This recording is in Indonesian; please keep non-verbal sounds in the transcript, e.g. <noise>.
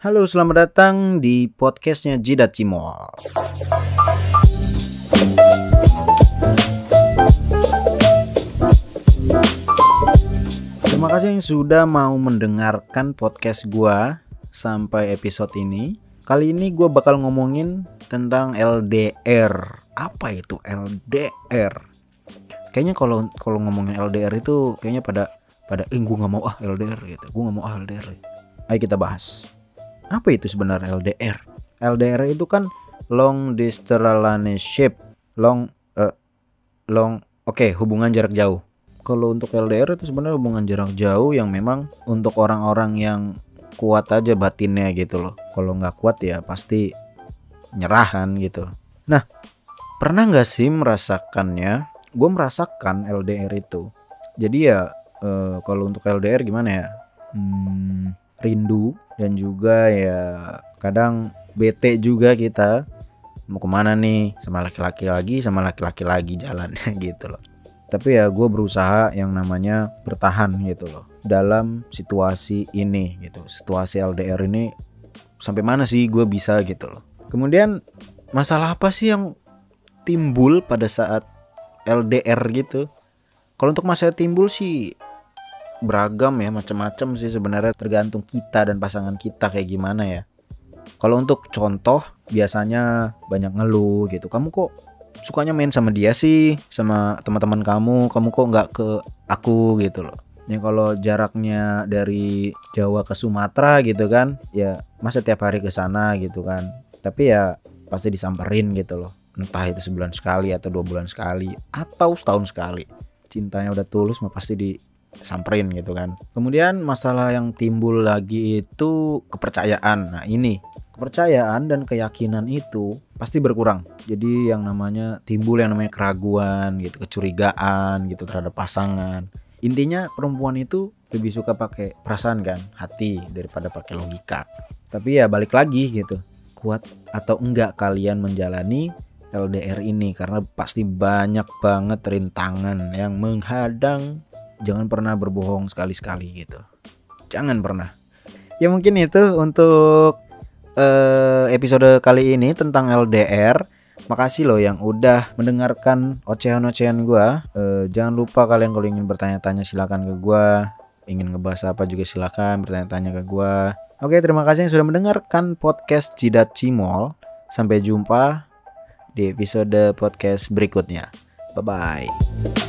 Halo, selamat datang di podcastnya Jidat Cimol. Terima kasih yang sudah mau mendengarkan podcast gua sampai episode ini. Kali ini gue bakal ngomongin tentang LDR. Apa itu LDR? Kayaknya kalau kalau ngomongin LDR itu kayaknya pada pada eh gue nggak mau ah LDR gitu. Gue nggak mau ah LDR. Ayo kita bahas. Apa itu sebenarnya LDR? LDR itu kan long distance relationship. Long eh, long oke okay, hubungan jarak jauh. Kalau untuk LDR itu sebenarnya hubungan jarak jauh yang memang untuk orang-orang yang kuat aja batinnya gitu loh. Kalau nggak kuat ya pasti nyerahan gitu. Nah, pernah nggak sih merasakannya? Gue merasakan LDR itu. Jadi ya eh, kalau untuk LDR gimana ya? Hmm, rindu dan juga ya kadang bete juga kita. Mau ke mana nih? Sama laki-laki lagi sama laki-laki lagi jalannya <laughs> gitu loh. Tapi ya gue berusaha yang namanya bertahan gitu loh dalam situasi ini gitu. Situasi LDR ini sampai mana sih gue bisa gitu loh. Kemudian masalah apa sih yang timbul pada saat LDR gitu? Kalau untuk masalah timbul sih beragam ya macam-macam sih sebenarnya tergantung kita dan pasangan kita kayak gimana ya. Kalau untuk contoh biasanya banyak ngeluh gitu. Kamu kok sukanya main sama dia sih? Sama teman-teman kamu? Kamu kok nggak ke aku gitu loh. Ya kalau jaraknya dari Jawa ke Sumatera gitu kan ya masa tiap hari ke sana gitu kan. Tapi ya pasti disamperin gitu loh. Entah itu sebulan sekali atau dua bulan sekali atau setahun sekali. Cintanya udah tulus mah pasti disamperin gitu kan kemudian masalah yang timbul lagi itu kepercayaan nah ini kepercayaan dan keyakinan itu pasti berkurang. Jadi yang namanya timbul yang namanya keraguan gitu, kecurigaan gitu terhadap pasangan. Intinya perempuan itu lebih suka pakai perasaan kan, hati daripada pakai logika. Tapi ya balik lagi gitu. Kuat atau enggak kalian menjalani LDR ini karena pasti banyak banget rintangan yang menghadang. Jangan pernah berbohong sekali-sekali gitu. Jangan pernah. Ya mungkin itu untuk uh, episode kali ini tentang LDR. Makasih loh yang udah mendengarkan ocehan-ocehan gue. Uh, jangan lupa kalian kalau ingin bertanya-tanya silakan ke gue. Ingin ngebahas apa juga silakan bertanya-tanya ke gue. Oke, terima kasih yang sudah mendengarkan podcast Jidat Cimol. Sampai jumpa di episode podcast berikutnya. Bye bye.